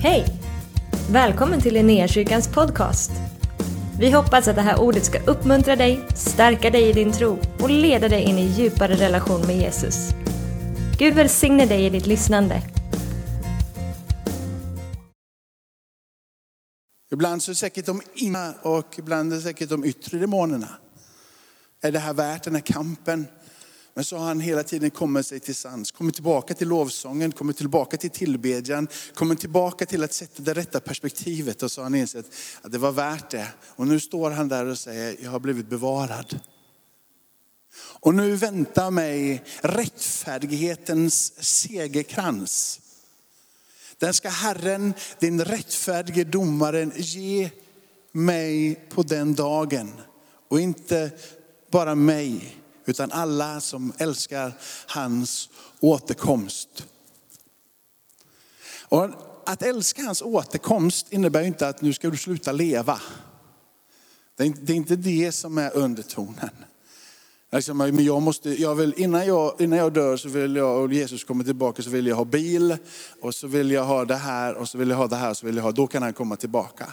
Hej! Välkommen till Linnéakyrkans podcast. Vi hoppas att det här ordet ska uppmuntra dig, stärka dig i din tro och leda dig in i djupare relation med Jesus. Gud välsigne dig i ditt lyssnande. Ibland så är det säkert de inre och ibland är det säkert de yttre demonerna. Är det här värt den här kampen? Men så har han hela tiden kommit sig till sans, kommit tillbaka till lovsången, kommit tillbaka till tillbedjan, kommit tillbaka till att sätta det rätta perspektivet och så har han insett att det var värt det. Och nu står han där och säger, jag har blivit bevarad. Och nu väntar mig rättfärdighetens segerkrans. Den ska Herren, din rättfärdige domaren, ge mig på den dagen. Och inte bara mig, utan alla som älskar hans återkomst. Och att älska hans återkomst innebär inte att nu ska du sluta leva. Det är inte det som är undertonen. Alltså, men jag måste, jag vill, innan, jag, innan jag dör så vill jag, och Jesus kommer tillbaka så vill jag ha bil, och så vill jag ha det här, och så vill jag ha det här, och så vill jag ha, då kan han komma tillbaka.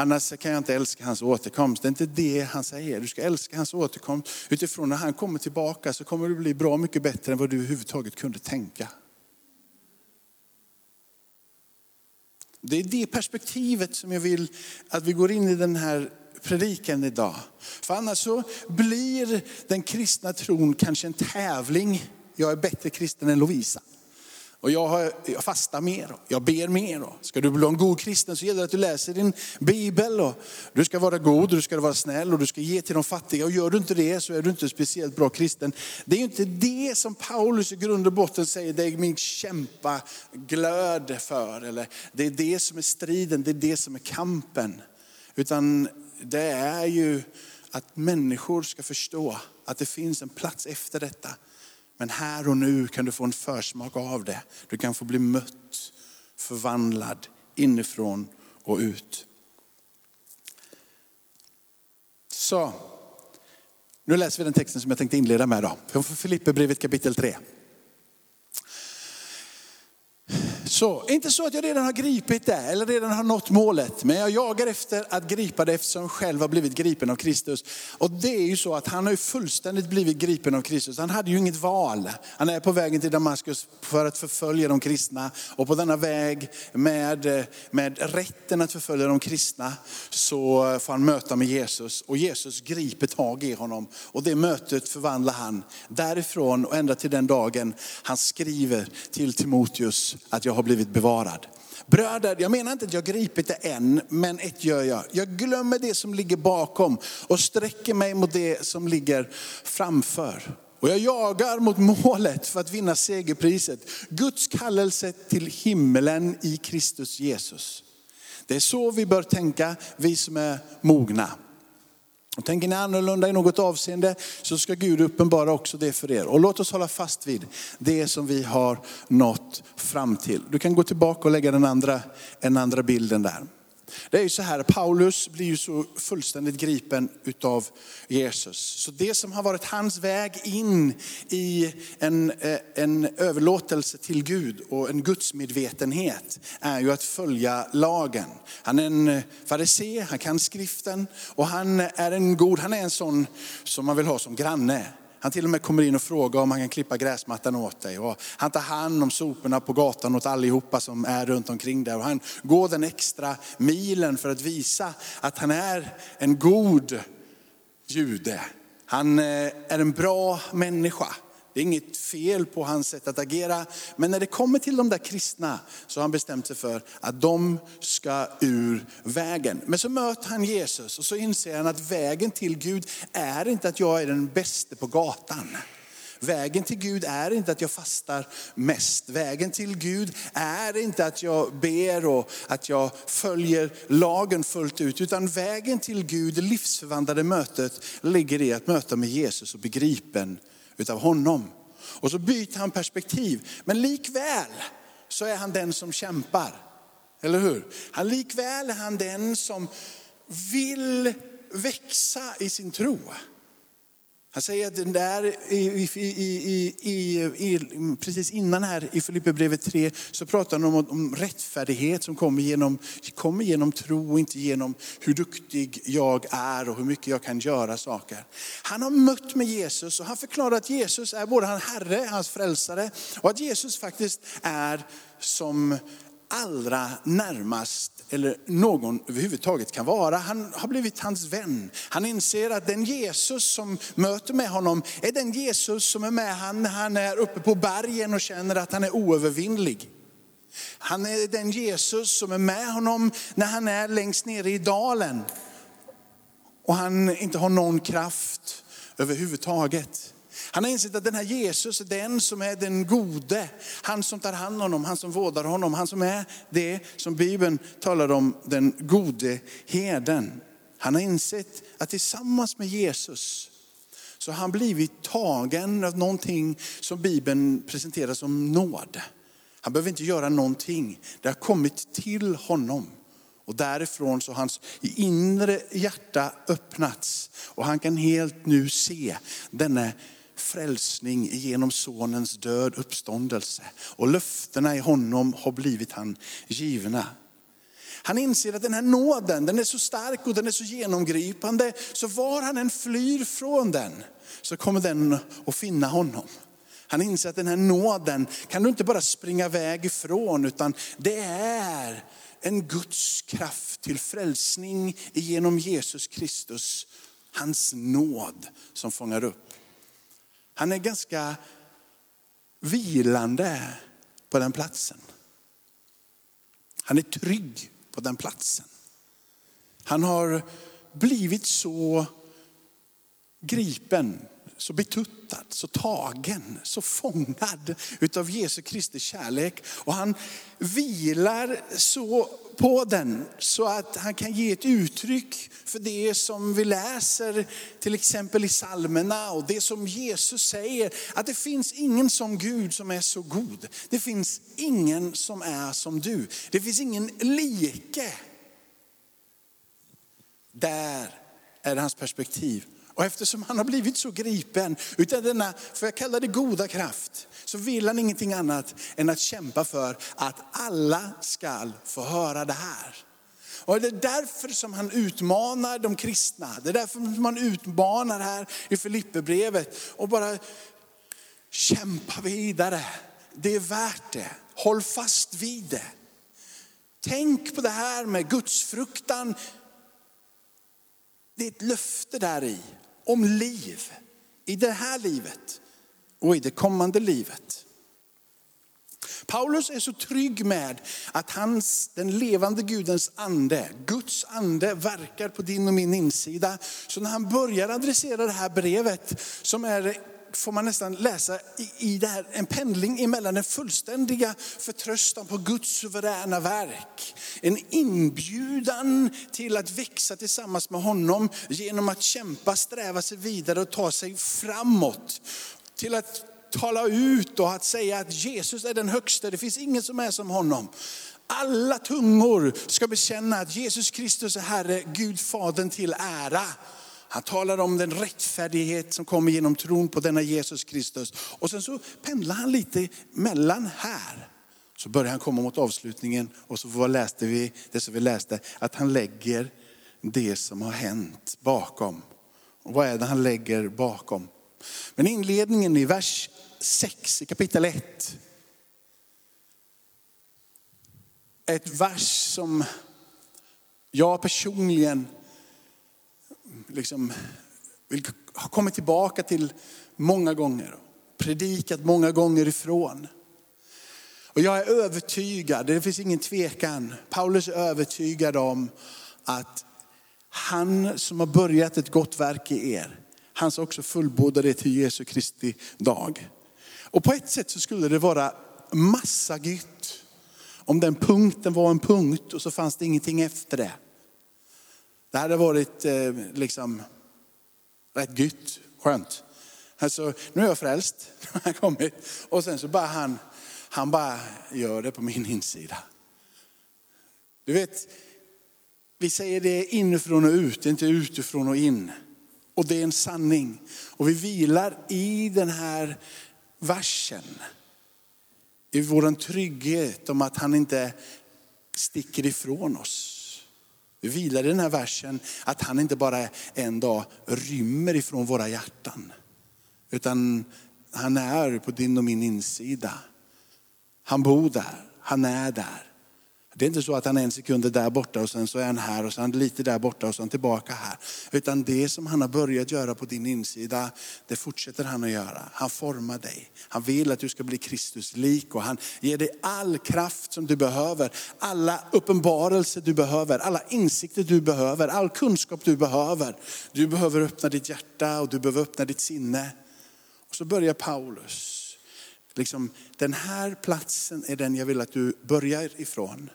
Annars kan jag inte älska hans återkomst. Det är inte det han säger. Du ska älska hans återkomst. Utifrån när han kommer tillbaka så kommer du bli bra mycket bättre än vad du överhuvudtaget kunde tänka. Det är det perspektivet som jag vill att vi går in i den här predikan idag. För annars så blir den kristna tron kanske en tävling. Jag är bättre kristen än Lovisa. Och jag, har, jag fastar mer, jag ber mer. Ska du bli en god kristen så gäller det att du läser din bibel. Och du ska vara god, du ska vara snäll och du ska ge till de fattiga. Och gör du inte det så är du inte speciellt bra kristen. Det är ju inte det som Paulus i grund och botten säger, det är min kämpa glöd för. Eller det är det som är striden, det är det som är kampen. Utan det är ju att människor ska förstå att det finns en plats efter detta. Men här och nu kan du få en försmak av det. Du kan få bli mött, förvandlad inifrån och ut. Så, nu läser vi den texten som jag tänkte inleda med. Då. Från Filipperbrevet kapitel 3. Så, inte så att jag redan har gripit det eller redan har nått målet, men jag jagar efter att gripa det eftersom jag själv har blivit gripen av Kristus. Och det är ju så att han har ju fullständigt blivit gripen av Kristus. Han hade ju inget val. Han är på vägen till Damaskus för att förfölja de kristna. Och på denna väg med, med rätten att förfölja de kristna så får han möta med Jesus. Och Jesus griper tag i honom. Och det mötet förvandlar han därifrån och ända till den dagen han skriver till Timoteus att jag har blivit bevarad. Bröder, jag menar inte att jag gripit det än, men ett gör jag. Jag glömmer det som ligger bakom och sträcker mig mot det som ligger framför. Och jag jagar mot målet för att vinna segerpriset. Guds kallelse till himmelen i Kristus Jesus. Det är så vi bör tänka, vi som är mogna. Och tänker ni annorlunda i något avseende så ska Gud uppenbara också det för er. Och låt oss hålla fast vid det som vi har nått fram till. Du kan gå tillbaka och lägga den andra, den andra bilden där. Det är ju så här, Paulus blir ju så fullständigt gripen utav Jesus. Så det som har varit hans väg in i en, eh, en överlåtelse till Gud och en gudsmedvetenhet är ju att följa lagen. Han är en eh, farisé, han kan skriften och han är en god, han är en sån som man vill ha som granne. Han till och med kommer in och frågar om han kan klippa gräsmattan åt dig. Och han tar hand om soporna på gatan åt allihopa som är runt omkring där. Och han går den extra milen för att visa att han är en god jude. Han eh, är en bra människa. Det är inget fel på hans sätt att agera. Men när det kommer till de där kristna så har han bestämt sig för att de ska ur vägen. Men så möter han Jesus och så inser han att vägen till Gud är inte att jag är den bästa på gatan. Vägen till Gud är inte att jag fastar mest. Vägen till Gud är inte att jag ber och att jag följer lagen fullt ut. Utan vägen till Gud, det livsförvandlade mötet, ligger i att möta med Jesus och begripen utav honom. Och så byter han perspektiv. Men likväl så är han den som kämpar. Eller hur? Han likväl är han den som vill växa i sin tro. Han säger att den där, i, i, i, precis innan här i Filipperbrevet 3 så pratar han om, om rättfärdighet som kommer genom, kommer genom tro, inte genom hur duktig jag är och hur mycket jag kan göra saker. Han har mött med Jesus och han förklarar att Jesus är både hans Herre, hans frälsare och att Jesus faktiskt är som allra närmast, eller någon överhuvudtaget kan vara. Han har blivit hans vän. Han inser att den Jesus som möter med honom är den Jesus som är med honom när han är uppe på bergen och känner att han är oövervinnlig. Han är den Jesus som är med honom när han är längst nere i dalen och han inte har någon kraft överhuvudtaget. Han har insett att den här Jesus är den som är den gode. Han som tar hand om honom, han som vårdar honom. Han som är det som Bibeln talar om, den gode herden. Han har insett att tillsammans med Jesus så har han blivit tagen av någonting som Bibeln presenterar som nåd. Han behöver inte göra någonting. Det har kommit till honom. Och därifrån så har hans inre hjärta öppnats. Och han kan helt nu se denna frälsning genom sonens död, uppståndelse. Och löftena i honom har blivit han givna. Han inser att den här nåden, den är så stark och den är så genomgripande, så var han än flyr från den, så kommer den att finna honom. Han inser att den här nåden kan du inte bara springa iväg ifrån, utan det är en Guds kraft till frälsning genom Jesus Kristus. Hans nåd som fångar upp. Han är ganska vilande på den platsen. Han är trygg på den platsen. Han har blivit så gripen, så betuttad, så tagen, så fångad utav Jesu Kristi kärlek. Och han vilar så på den så att han kan ge ett uttryck för det som vi läser till exempel i psalmerna och det som Jesus säger. Att det finns ingen som Gud som är så god. Det finns ingen som är som du. Det finns ingen like. Där är hans perspektiv. Och eftersom han har blivit så gripen utav denna, för jag kallar det goda kraft, så vill han ingenting annat än att kämpa för att alla ska få höra det här. Och det är därför som han utmanar de kristna. Det är därför som han utmanar här i Filipperbrevet och bara kämpa vidare. Det är värt det. Håll fast vid det. Tänk på det här med gudsfruktan. Det är ett löfte där i om liv. I det här livet och i det kommande livet. Paulus är så trygg med att hans, den levande Gudens ande, Guds ande verkar på din och min insida. Så när han börjar adressera det här brevet som är får man nästan läsa i, i det här, en pendling emellan den fullständiga förtröstan på Guds suveräna verk. En inbjudan till att växa tillsammans med honom genom att kämpa, sträva sig vidare och ta sig framåt. Till att tala ut och att säga att Jesus är den högsta, det finns ingen som är som honom. Alla tungor ska bekänna att Jesus Kristus är Herre, Gud Fadern till ära. Han talar om den rättfärdighet som kommer genom tron på denna Jesus Kristus. Och sen så pendlar han lite mellan här. Så börjar han komma mot avslutningen och så vad läste vi, det som vi läste, att han lägger det som har hänt bakom. Och vad är det han lägger bakom? Men inledningen i vers 6 i kapitel 1. Ett vers som jag personligen liksom vill ha kommit tillbaka till många gånger. Predikat många gånger ifrån. Och jag är övertygad, det finns ingen tvekan, Paulus är övertygad om att han som har börjat ett gott verk i er, han ska också fullborda det till Jesu Kristi dag. Och på ett sätt så skulle det vara massa gytt om den punkten var en punkt och så fanns det ingenting efter det. Det hade varit eh, liksom rätt gött, skönt. Alltså, nu är jag frälst, nu har han kommit. Och sen så bara han, han bara gör det på min insida. Du vet, vi säger det inifrån och ut, inte utifrån och in. Och det är en sanning. Och vi vilar i den här versen. I vår trygghet om att han inte sticker ifrån oss. Vi vilar i den här versen att han inte bara en dag rymmer ifrån våra hjärtan. Utan han är på din och min insida. Han bor där, han är där. Det är inte så att han är en sekund är där borta och sen så är han här och sen lite där borta och sen tillbaka här. Utan det som han har börjat göra på din insida, det fortsätter han att göra. Han formar dig. Han vill att du ska bli Kristus lik och han ger dig all kraft som du behöver. Alla uppenbarelser du behöver, alla insikter du behöver, all kunskap du behöver. Du behöver öppna ditt hjärta och du behöver öppna ditt sinne. Och så börjar Paulus. Liksom, den här platsen är den jag vill att du börjar ifrån.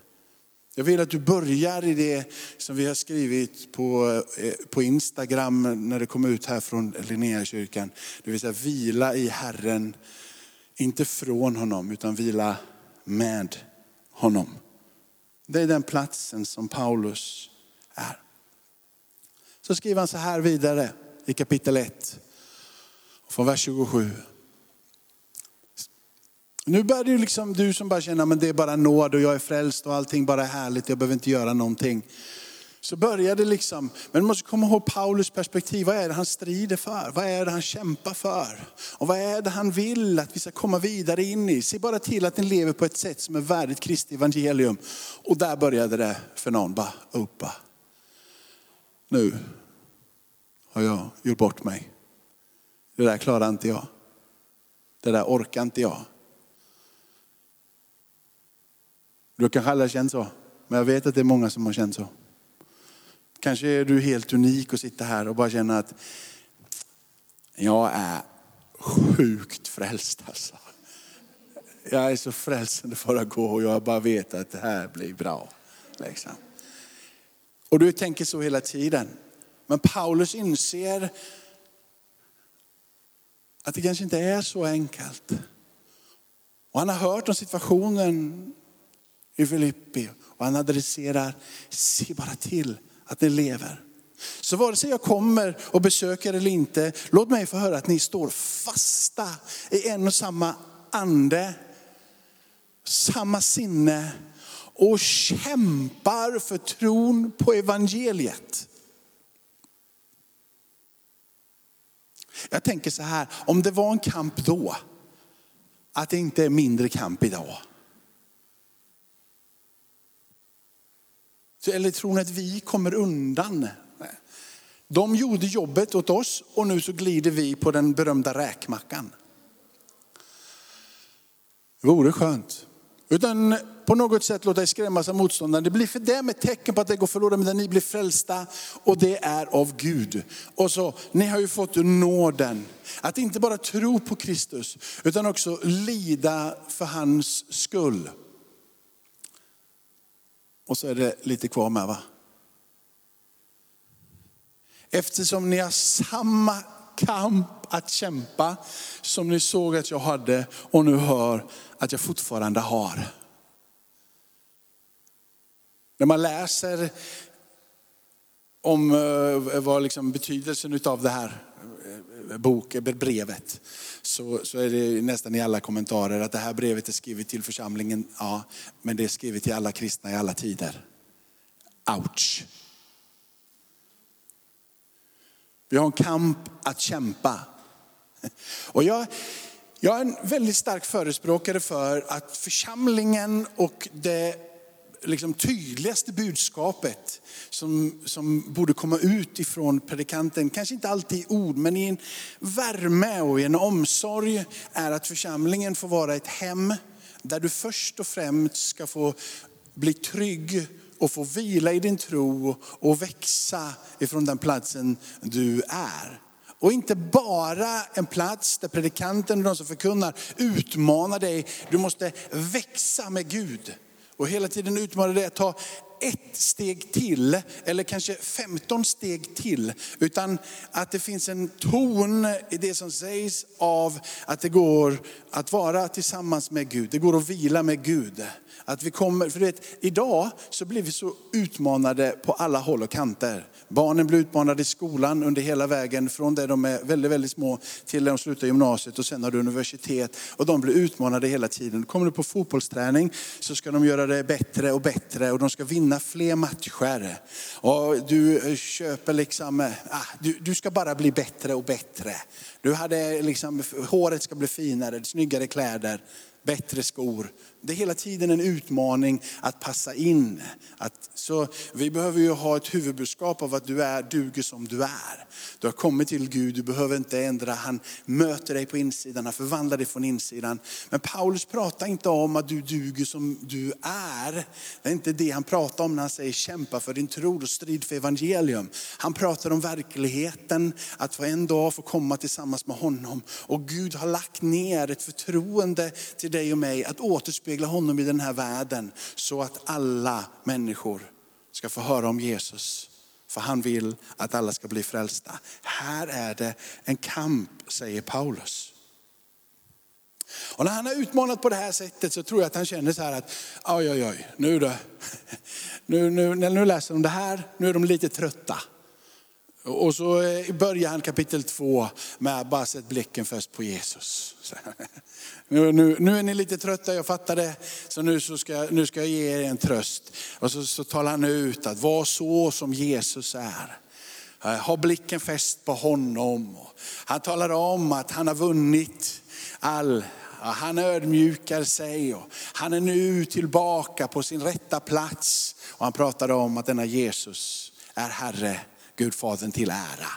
Jag vill att du börjar i det som vi har skrivit på, eh, på Instagram när det kom ut här från Linnéakyrkan. Det vill säga vila i Herren, inte från honom utan vila med honom. Det är den platsen som Paulus är. Så skriver han så här vidare i kapitel 1, från vers 27. Nu börjar du liksom, du som bara känner att det är bara nåd och jag är frälst och allting bara är härligt, jag behöver inte göra någonting. Så börjar det liksom, men du måste komma ihåg Paulus perspektiv. Vad är det han strider för? Vad är det han kämpar för? Och vad är det han vill att vi ska komma vidare in i? Se bara till att ni lever på ett sätt som är värdigt Kristi evangelium. Och där började det för någon, bara uppa. Nu har jag gjort bort mig. Det där klarar inte jag. Det där orkar inte jag. Du kanske aldrig har känt så, men jag vet att det är många som har känt så. Kanske är du helt unik och sitter här och bara känner att jag är sjukt frälst alltså. Jag är så frälsande för att gå och jag bara vet att det här blir bra. Liksom. Och du tänker så hela tiden. Men Paulus inser att det kanske inte är så enkelt. Och han har hört om situationen i Filippi. Och han adresserar, se bara till att ni lever. Så vare sig jag kommer och besöker eller inte, låt mig få höra att ni står fasta i en och samma ande, samma sinne och kämpar för tron på evangeliet. Jag tänker så här, om det var en kamp då, att det inte är mindre kamp idag. Eller tror ni att vi kommer undan? De gjorde jobbet åt oss och nu så glider vi på den berömda räkmackan. Det vore skönt. Utan på något sätt låta er skrämmas av motståndaren. Det blir för dem ett tecken på att det går förlorat, men ni blir frälsta och det är av Gud. Och så, ni har ju fått nåden att inte bara tro på Kristus, utan också lida för hans skull. Och så är det lite kvar med va? Eftersom ni har samma kamp att kämpa som ni såg att jag hade och nu hör att jag fortfarande har. När man läser om eh, vad liksom betydelsen av det här Eh, bok, eh, brevet, så, så är det nästan i alla kommentarer att det här brevet är skrivet till församlingen, ja, men det är skrivet till alla kristna i alla tider. Ouch. Vi har en kamp att kämpa. Och jag, jag är en väldigt stark förespråkare för att församlingen och det liksom tydligaste budskapet som, som borde komma ut ifrån predikanten, kanske inte alltid i ord, men i en värme och i en omsorg, är att församlingen får vara ett hem där du först och främst ska få bli trygg och få vila i din tro och växa ifrån den platsen du är. Och inte bara en plats där predikanten och de som förkunnar utmanar dig. Du måste växa med Gud. Och hela tiden utmanar det att ta ett steg till, eller kanske 15 steg till. Utan att det finns en ton i det som sägs av att det går att vara tillsammans med Gud. Det går att vila med Gud. Att vi kommer, för vet, idag så blir vi så utmanade på alla håll och kanter. Barnen blir utmanade i skolan under hela vägen, från det de är väldigt, väldigt små till när de slutar gymnasiet och sen har du universitet. Och de blir utmanade hela tiden. Kommer du på fotbollsträning så ska de göra det bättre och bättre och de ska vinna fler matcher. Och du köper liksom, ah, du, du ska bara bli bättre och bättre. Du hade liksom, håret ska bli finare, snyggare kläder bättre skor. Det är hela tiden en utmaning att passa in. Att, så vi behöver ju ha ett huvudbudskap av att du är, duger som du är. Du har kommit till Gud, du behöver inte ändra. Han möter dig på insidan, han förvandlar dig från insidan. Men Paulus pratar inte om att du duger som du är. Det är inte det han pratar om när han säger kämpa för din tro och strid för evangelium. Han pratar om verkligheten, att få en dag få komma tillsammans med honom. Och Gud har lagt ner ett förtroende till dig och mig att återspegla honom i den här världen. Så att alla människor ska få höra om Jesus. För han vill att alla ska bli frälsta. Här är det en kamp, säger Paulus. Och när han har utmanat på det här sättet så tror jag att han känner så här att, oj oj oj, nu då. Nu, nu, när nu läser de det här, nu är de lite trötta. Och så eh, börjar han kapitel 2 med att bara sätta blicken först på Jesus. Nu, nu, nu, är ni lite trötta, jag fattar det. Så nu, så ska, nu ska jag ge er en tröst. Och så, så talar han ut att var så som Jesus är. Eh, ha blicken fäst på honom. Han talar om att han har vunnit all han ödmjukar sig och han är nu tillbaka på sin rätta plats. Och han pratar om att denna Jesus är Herre, Gudfadern till ära.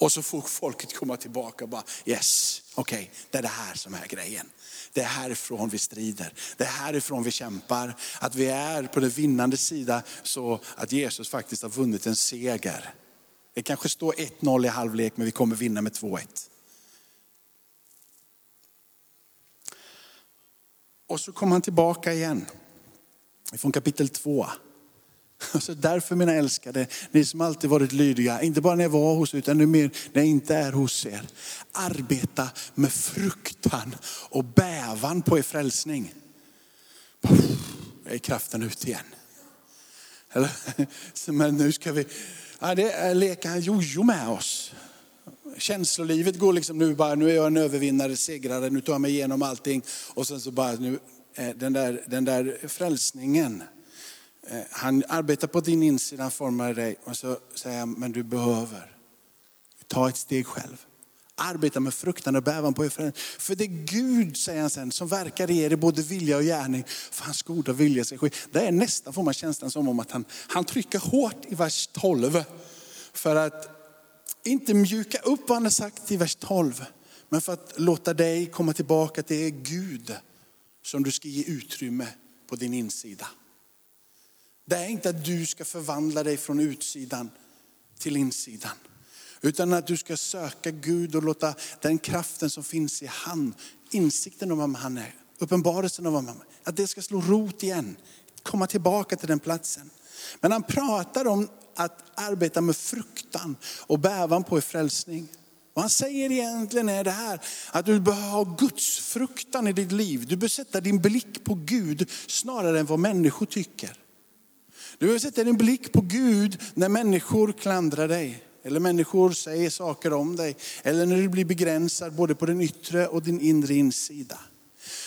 Och så får folket komma tillbaka och bara, yes, okej, okay, det är det här som är grejen. Det är härifrån vi strider. Det är härifrån vi kämpar. Att vi är på den vinnande sida så att Jesus faktiskt har vunnit en seger. Det kanske står 1-0 i halvlek men vi kommer vinna med 2-1. Och så kommer han tillbaka igen. Från kapitel 2. Alltså därför mina älskade, ni som alltid varit lydiga, inte bara när jag var hos er, utan nu mer när jag inte är hos er. Arbeta med fruktan och bävan på er frälsning. är kraften ut igen. Eller, men nu ska vi, ja, det är leka jojo med oss. Känslolivet går liksom nu bara, nu är jag en övervinnare, segrare, nu tar jag mig igenom allting. Och sen så bara, nu, den där, den där frälsningen Eh, han arbetar på din insida, han formar dig och så säger han, men du behöver ta ett steg själv. Arbeta med fruktan och bävan på er förändring. För det är Gud, säger han sen, som verkar i er i både vilja och gärning. För hans goda vilja ska ske. Det är nästan, får man känslan som om att han, han trycker hårt i vers 12. För att inte mjuka upp vad han har sagt i vers 12. Men för att låta dig komma tillbaka till Gud som du ska ge utrymme på din insida. Det är inte att du ska förvandla dig från utsidan till insidan. Utan att du ska söka Gud och låta den kraften som finns i han, insikten om vem han är, uppenbarelsen om vem han är, att det ska slå rot igen. Komma tillbaka till den platsen. Men han pratar om att arbeta med fruktan och bävan på i frälsning. Vad han säger egentligen är det här, att du behöver ha Guds fruktan i ditt liv. Du bör sätta din blick på Gud snarare än vad människor tycker. Du behöver sätta din blick på Gud när människor klandrar dig. Eller människor säger saker om dig. Eller när du blir begränsad både på den yttre och din inre insida.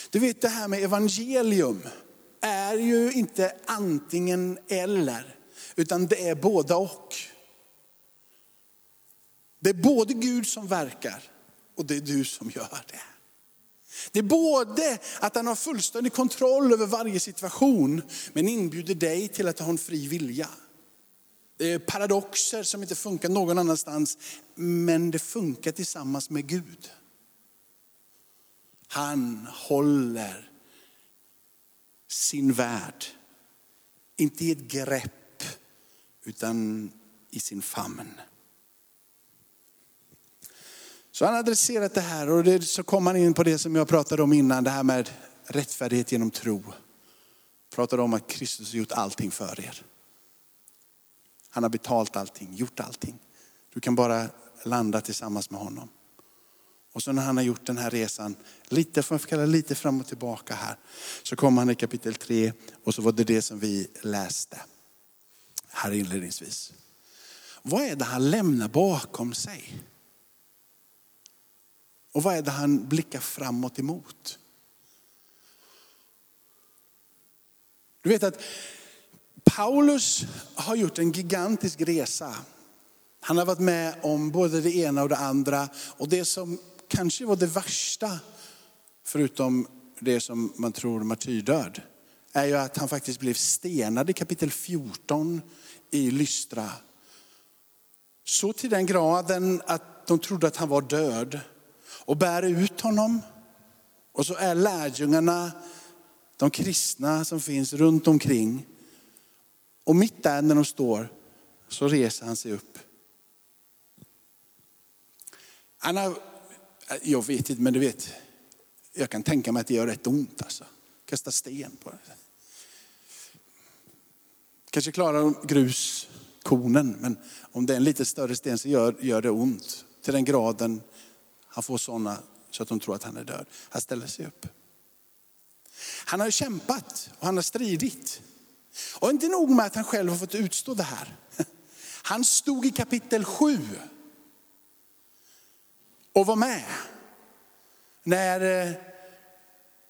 Du vet det här med evangelium är ju inte antingen eller. Utan det är båda och. Det är både Gud som verkar och det är du som gör det. Det är både att han har fullständig kontroll över varje situation, men inbjuder dig till att ha en fri vilja. Det är paradoxer som inte funkar någon annanstans, men det funkar tillsammans med Gud. Han håller sin värld, inte i ett grepp, utan i sin famn. Så han adresserat det här och det, så kom han in på det som jag pratade om innan, det här med rättfärdighet genom tro. Pratade om att Kristus har gjort allting för er. Han har betalt allting, gjort allting. Du kan bara landa tillsammans med honom. Och så när han har gjort den här resan, lite, får kalla lite fram och tillbaka här, så kommer han i kapitel 3 och så var det det som vi läste här inledningsvis. Vad är det han lämnar bakom sig? Och vad är det han blickar framåt emot? Du vet att Paulus har gjort en gigantisk resa. Han har varit med om både det ena och det andra. Och det som kanske var det värsta, förutom det som man tror martyrdöd, är ju att han faktiskt blev stenad i kapitel 14 i Lystra. Så till den graden att de trodde att han var död och bär ut honom. Och så är lärjungarna, de kristna som finns runt omkring. Och mitt där när de står så reser han sig upp. Han har, jag vet inte, men du vet, jag kan tänka mig att det gör rätt ont alltså. Kasta sten på det. Kanske klarar gruskornen, men om det är en lite större sten så gör, gör det ont. Till den graden han får sådana så att de tror att han är död. Han ställer sig upp. Han har kämpat och han har stridit. Och inte nog med att han själv har fått utstå det här. Han stod i kapitel 7 och var med när eh,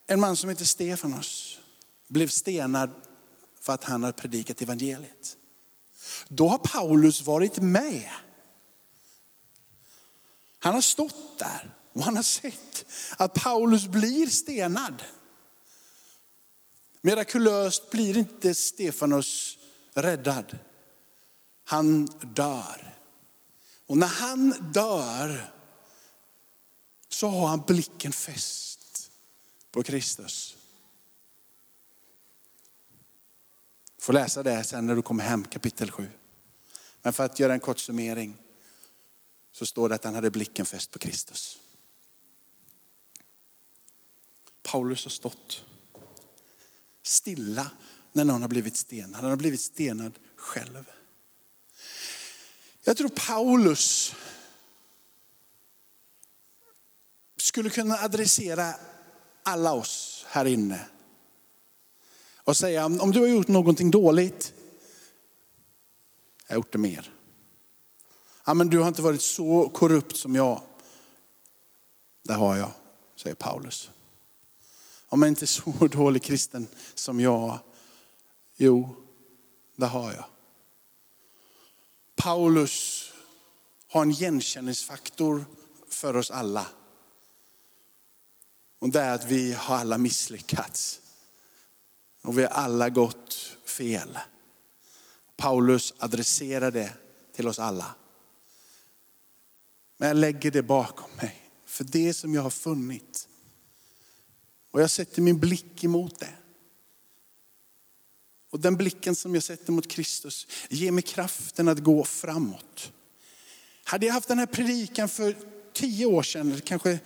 en man som heter Stefanos blev stenad för att han hade predikat evangeliet. Då har Paulus varit med han har stått där och han har sett att Paulus blir stenad. Mirakulöst blir inte Stefanos räddad. Han dör. Och när han dör så har han blicken fäst på Kristus. Du får läsa det sen när du kommer hem, kapitel 7. Men för att göra en kort summering så står det att han hade blicken fäst på Kristus. Paulus har stått stilla när någon har blivit stenad. Han har blivit stenad själv. Jag tror Paulus skulle kunna adressera alla oss här inne och säga om du har gjort någonting dåligt, jag har gjort det mer ja, men du har inte varit så korrupt som jag. Det har jag, säger Paulus. Om jag inte så dålig kristen som jag. Jo, det har jag. Paulus har en igenkänningsfaktor för oss alla. Och det är att vi har alla misslyckats. Och vi har alla gått fel. Paulus adresserar det till oss alla. Men jag lägger det bakom mig. För det som jag har funnit. Och jag sätter min blick emot det. Och den blicken som jag sätter mot Kristus ger mig kraften att gå framåt. Hade jag haft den här predikan för tio år sedan, eller kanske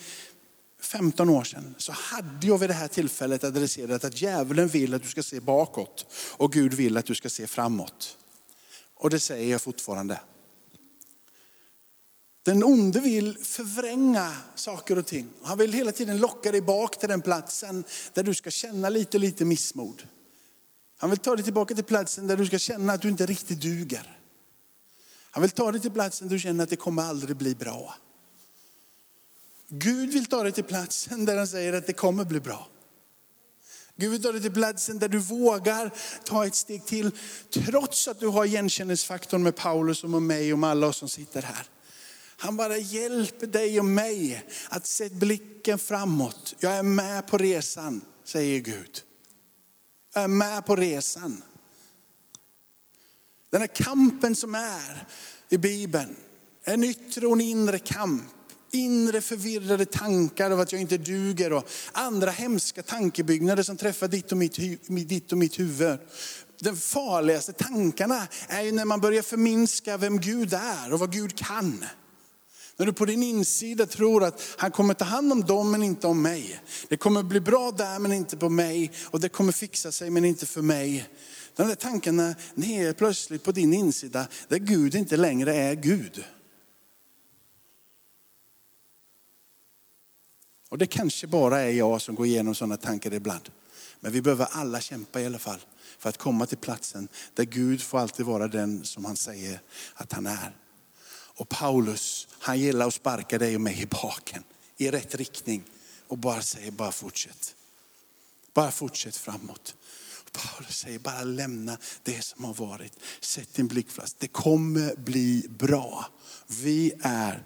15 år sedan, så hade jag vid det här tillfället adresserat att djävulen vill att du ska se bakåt och Gud vill att du ska se framåt. Och det säger jag fortfarande. Den onde vill förvränga saker och ting. Han vill hela tiden locka dig bak till den platsen där du ska känna lite, lite missmod. Han vill ta dig tillbaka till platsen där du ska känna att du inte riktigt duger. Han vill ta dig till platsen där du känner att det kommer aldrig bli bra. Gud vill ta dig till platsen där han säger att det kommer bli bra. Gud vill ta dig till platsen där du vågar ta ett steg till, trots att du har igenkänningsfaktorn med Paulus och med mig och med alla oss som sitter här. Han bara hjälper dig och mig att se blicken framåt. Jag är med på resan, säger Gud. Jag är med på resan. Den här kampen som är i Bibeln, en yttre och en inre kamp. Inre förvirrade tankar av att jag inte duger och andra hemska tankebyggnader som träffar ditt och mitt, ditt och mitt huvud. De farligaste tankarna är ju när man börjar förminska vem Gud är och vad Gud kan. När du på din insida tror att han kommer ta hand om dem men inte om mig. Det kommer bli bra där men inte på mig. Och det kommer fixa sig men inte för mig. De där tankarna ner plötsligt på din insida där Gud inte längre är Gud. Och det kanske bara är jag som går igenom sådana tankar ibland. Men vi behöver alla kämpa i alla fall för att komma till platsen där Gud får alltid vara den som han säger att han är. Och Paulus, han gillar att sparka dig och mig i baken i rätt riktning och bara säger bara fortsätt. Bara fortsätt framåt. Paulus säger bara lämna det som har varit. Sätt din blick fast. Det kommer bli bra. Vi är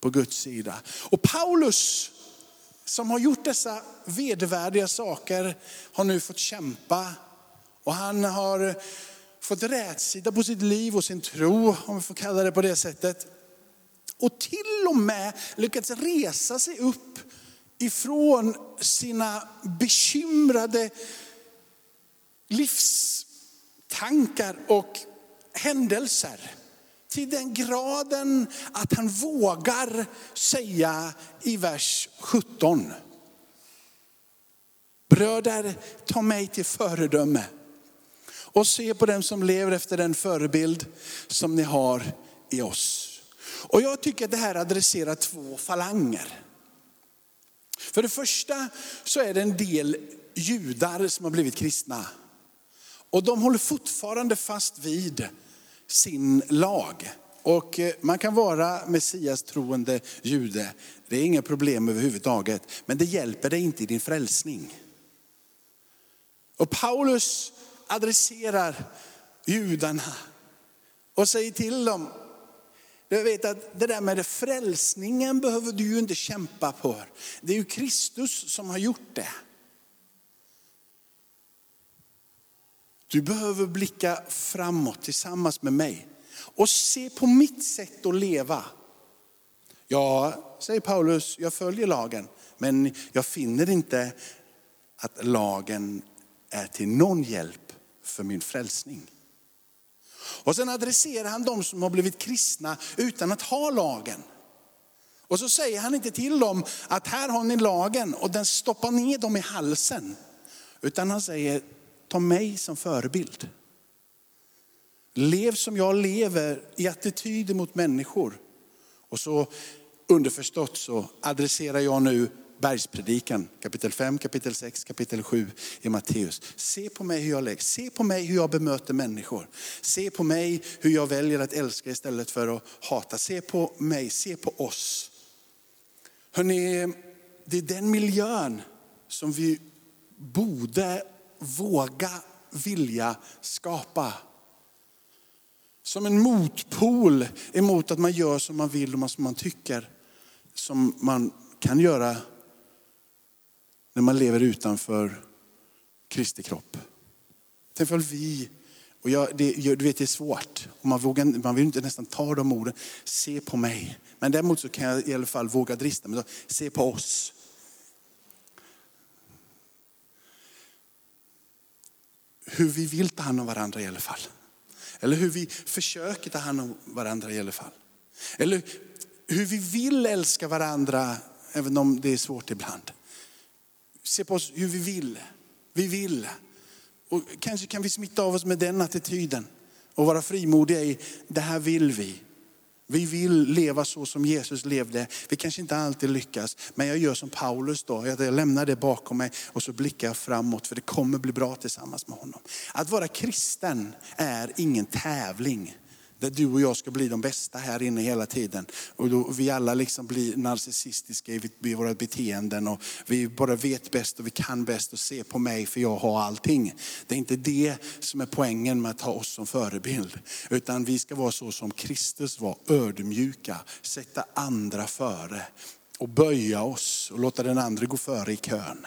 på Guds sida. Och Paulus som har gjort dessa vedervärdiga saker har nu fått kämpa. Och han har fått rätsida på sitt liv och sin tro, om vi får kalla det på det sättet. Och till och med lyckats resa sig upp ifrån sina bekymrade livstankar och händelser. Till den graden att han vågar säga i vers 17. Bröder, ta mig till föredöme och se på dem som lever efter den förebild som ni har i oss. Och jag tycker att det här adresserar två falanger. För det första så är det en del judar som har blivit kristna. Och de håller fortfarande fast vid sin lag. Och eh, man kan vara Messias troende jude, det är inga problem överhuvudtaget. Men det hjälper dig inte i din frälsning. Och Paulus adresserar judarna och säger till dem, du vet att det där med frälsningen behöver du ju inte kämpa för. Det är ju Kristus som har gjort det. Du behöver blicka framåt tillsammans med mig och se på mitt sätt att leva. Ja, säger Paulus, jag följer lagen, men jag finner inte att lagen är till någon hjälp för min frälsning. Och sen adresserar han de som har blivit kristna utan att ha lagen. Och så säger han inte till dem att här har ni lagen och den stoppar ner dem i halsen. Utan han säger, ta mig som förebild. Lev som jag lever i attityder mot människor. Och så underförstått så adresserar jag nu bergspredikan, kapitel 5, kapitel 6, kapitel 7 i Matteus. Se på mig hur jag lägger, se på mig hur jag bemöter människor. Se på mig hur jag väljer att älska istället för att hata. Se på mig, se på oss. Hörrni, det är den miljön som vi borde våga vilja skapa. Som en motpol emot att man gör som man vill och som man tycker som man kan göra när man lever utanför Kristi kropp. Tänk om vi, och jag, det, du vet det är svårt, och man, vågar, man vill inte nästan ta de orden, se på mig. Men däremot så kan jag i alla fall våga drista mig, se på oss. Hur vi vill ta hand om varandra i alla fall. Eller hur vi försöker ta hand om varandra i alla fall. Eller hur vi vill älska varandra, även om det är svårt ibland se på oss hur vi vill. Vi vill. Och kanske kan vi smitta av oss med den attityden och vara frimodiga i, det här vill vi. Vi vill leva så som Jesus levde. Vi kanske inte alltid lyckas, men jag gör som Paulus då. Jag lämnar det bakom mig och så blickar jag framåt för det kommer bli bra tillsammans med honom. Att vara kristen är ingen tävling där du och jag ska bli de bästa här inne hela tiden. Och då vi alla liksom blir narcissistiska i våra beteenden och vi bara vet bäst och vi kan bäst och se på mig för jag har allting. Det är inte det som är poängen med att ha oss som förebild. Utan vi ska vara så som Kristus var, ödmjuka, sätta andra före och böja oss och låta den andra gå före i kön.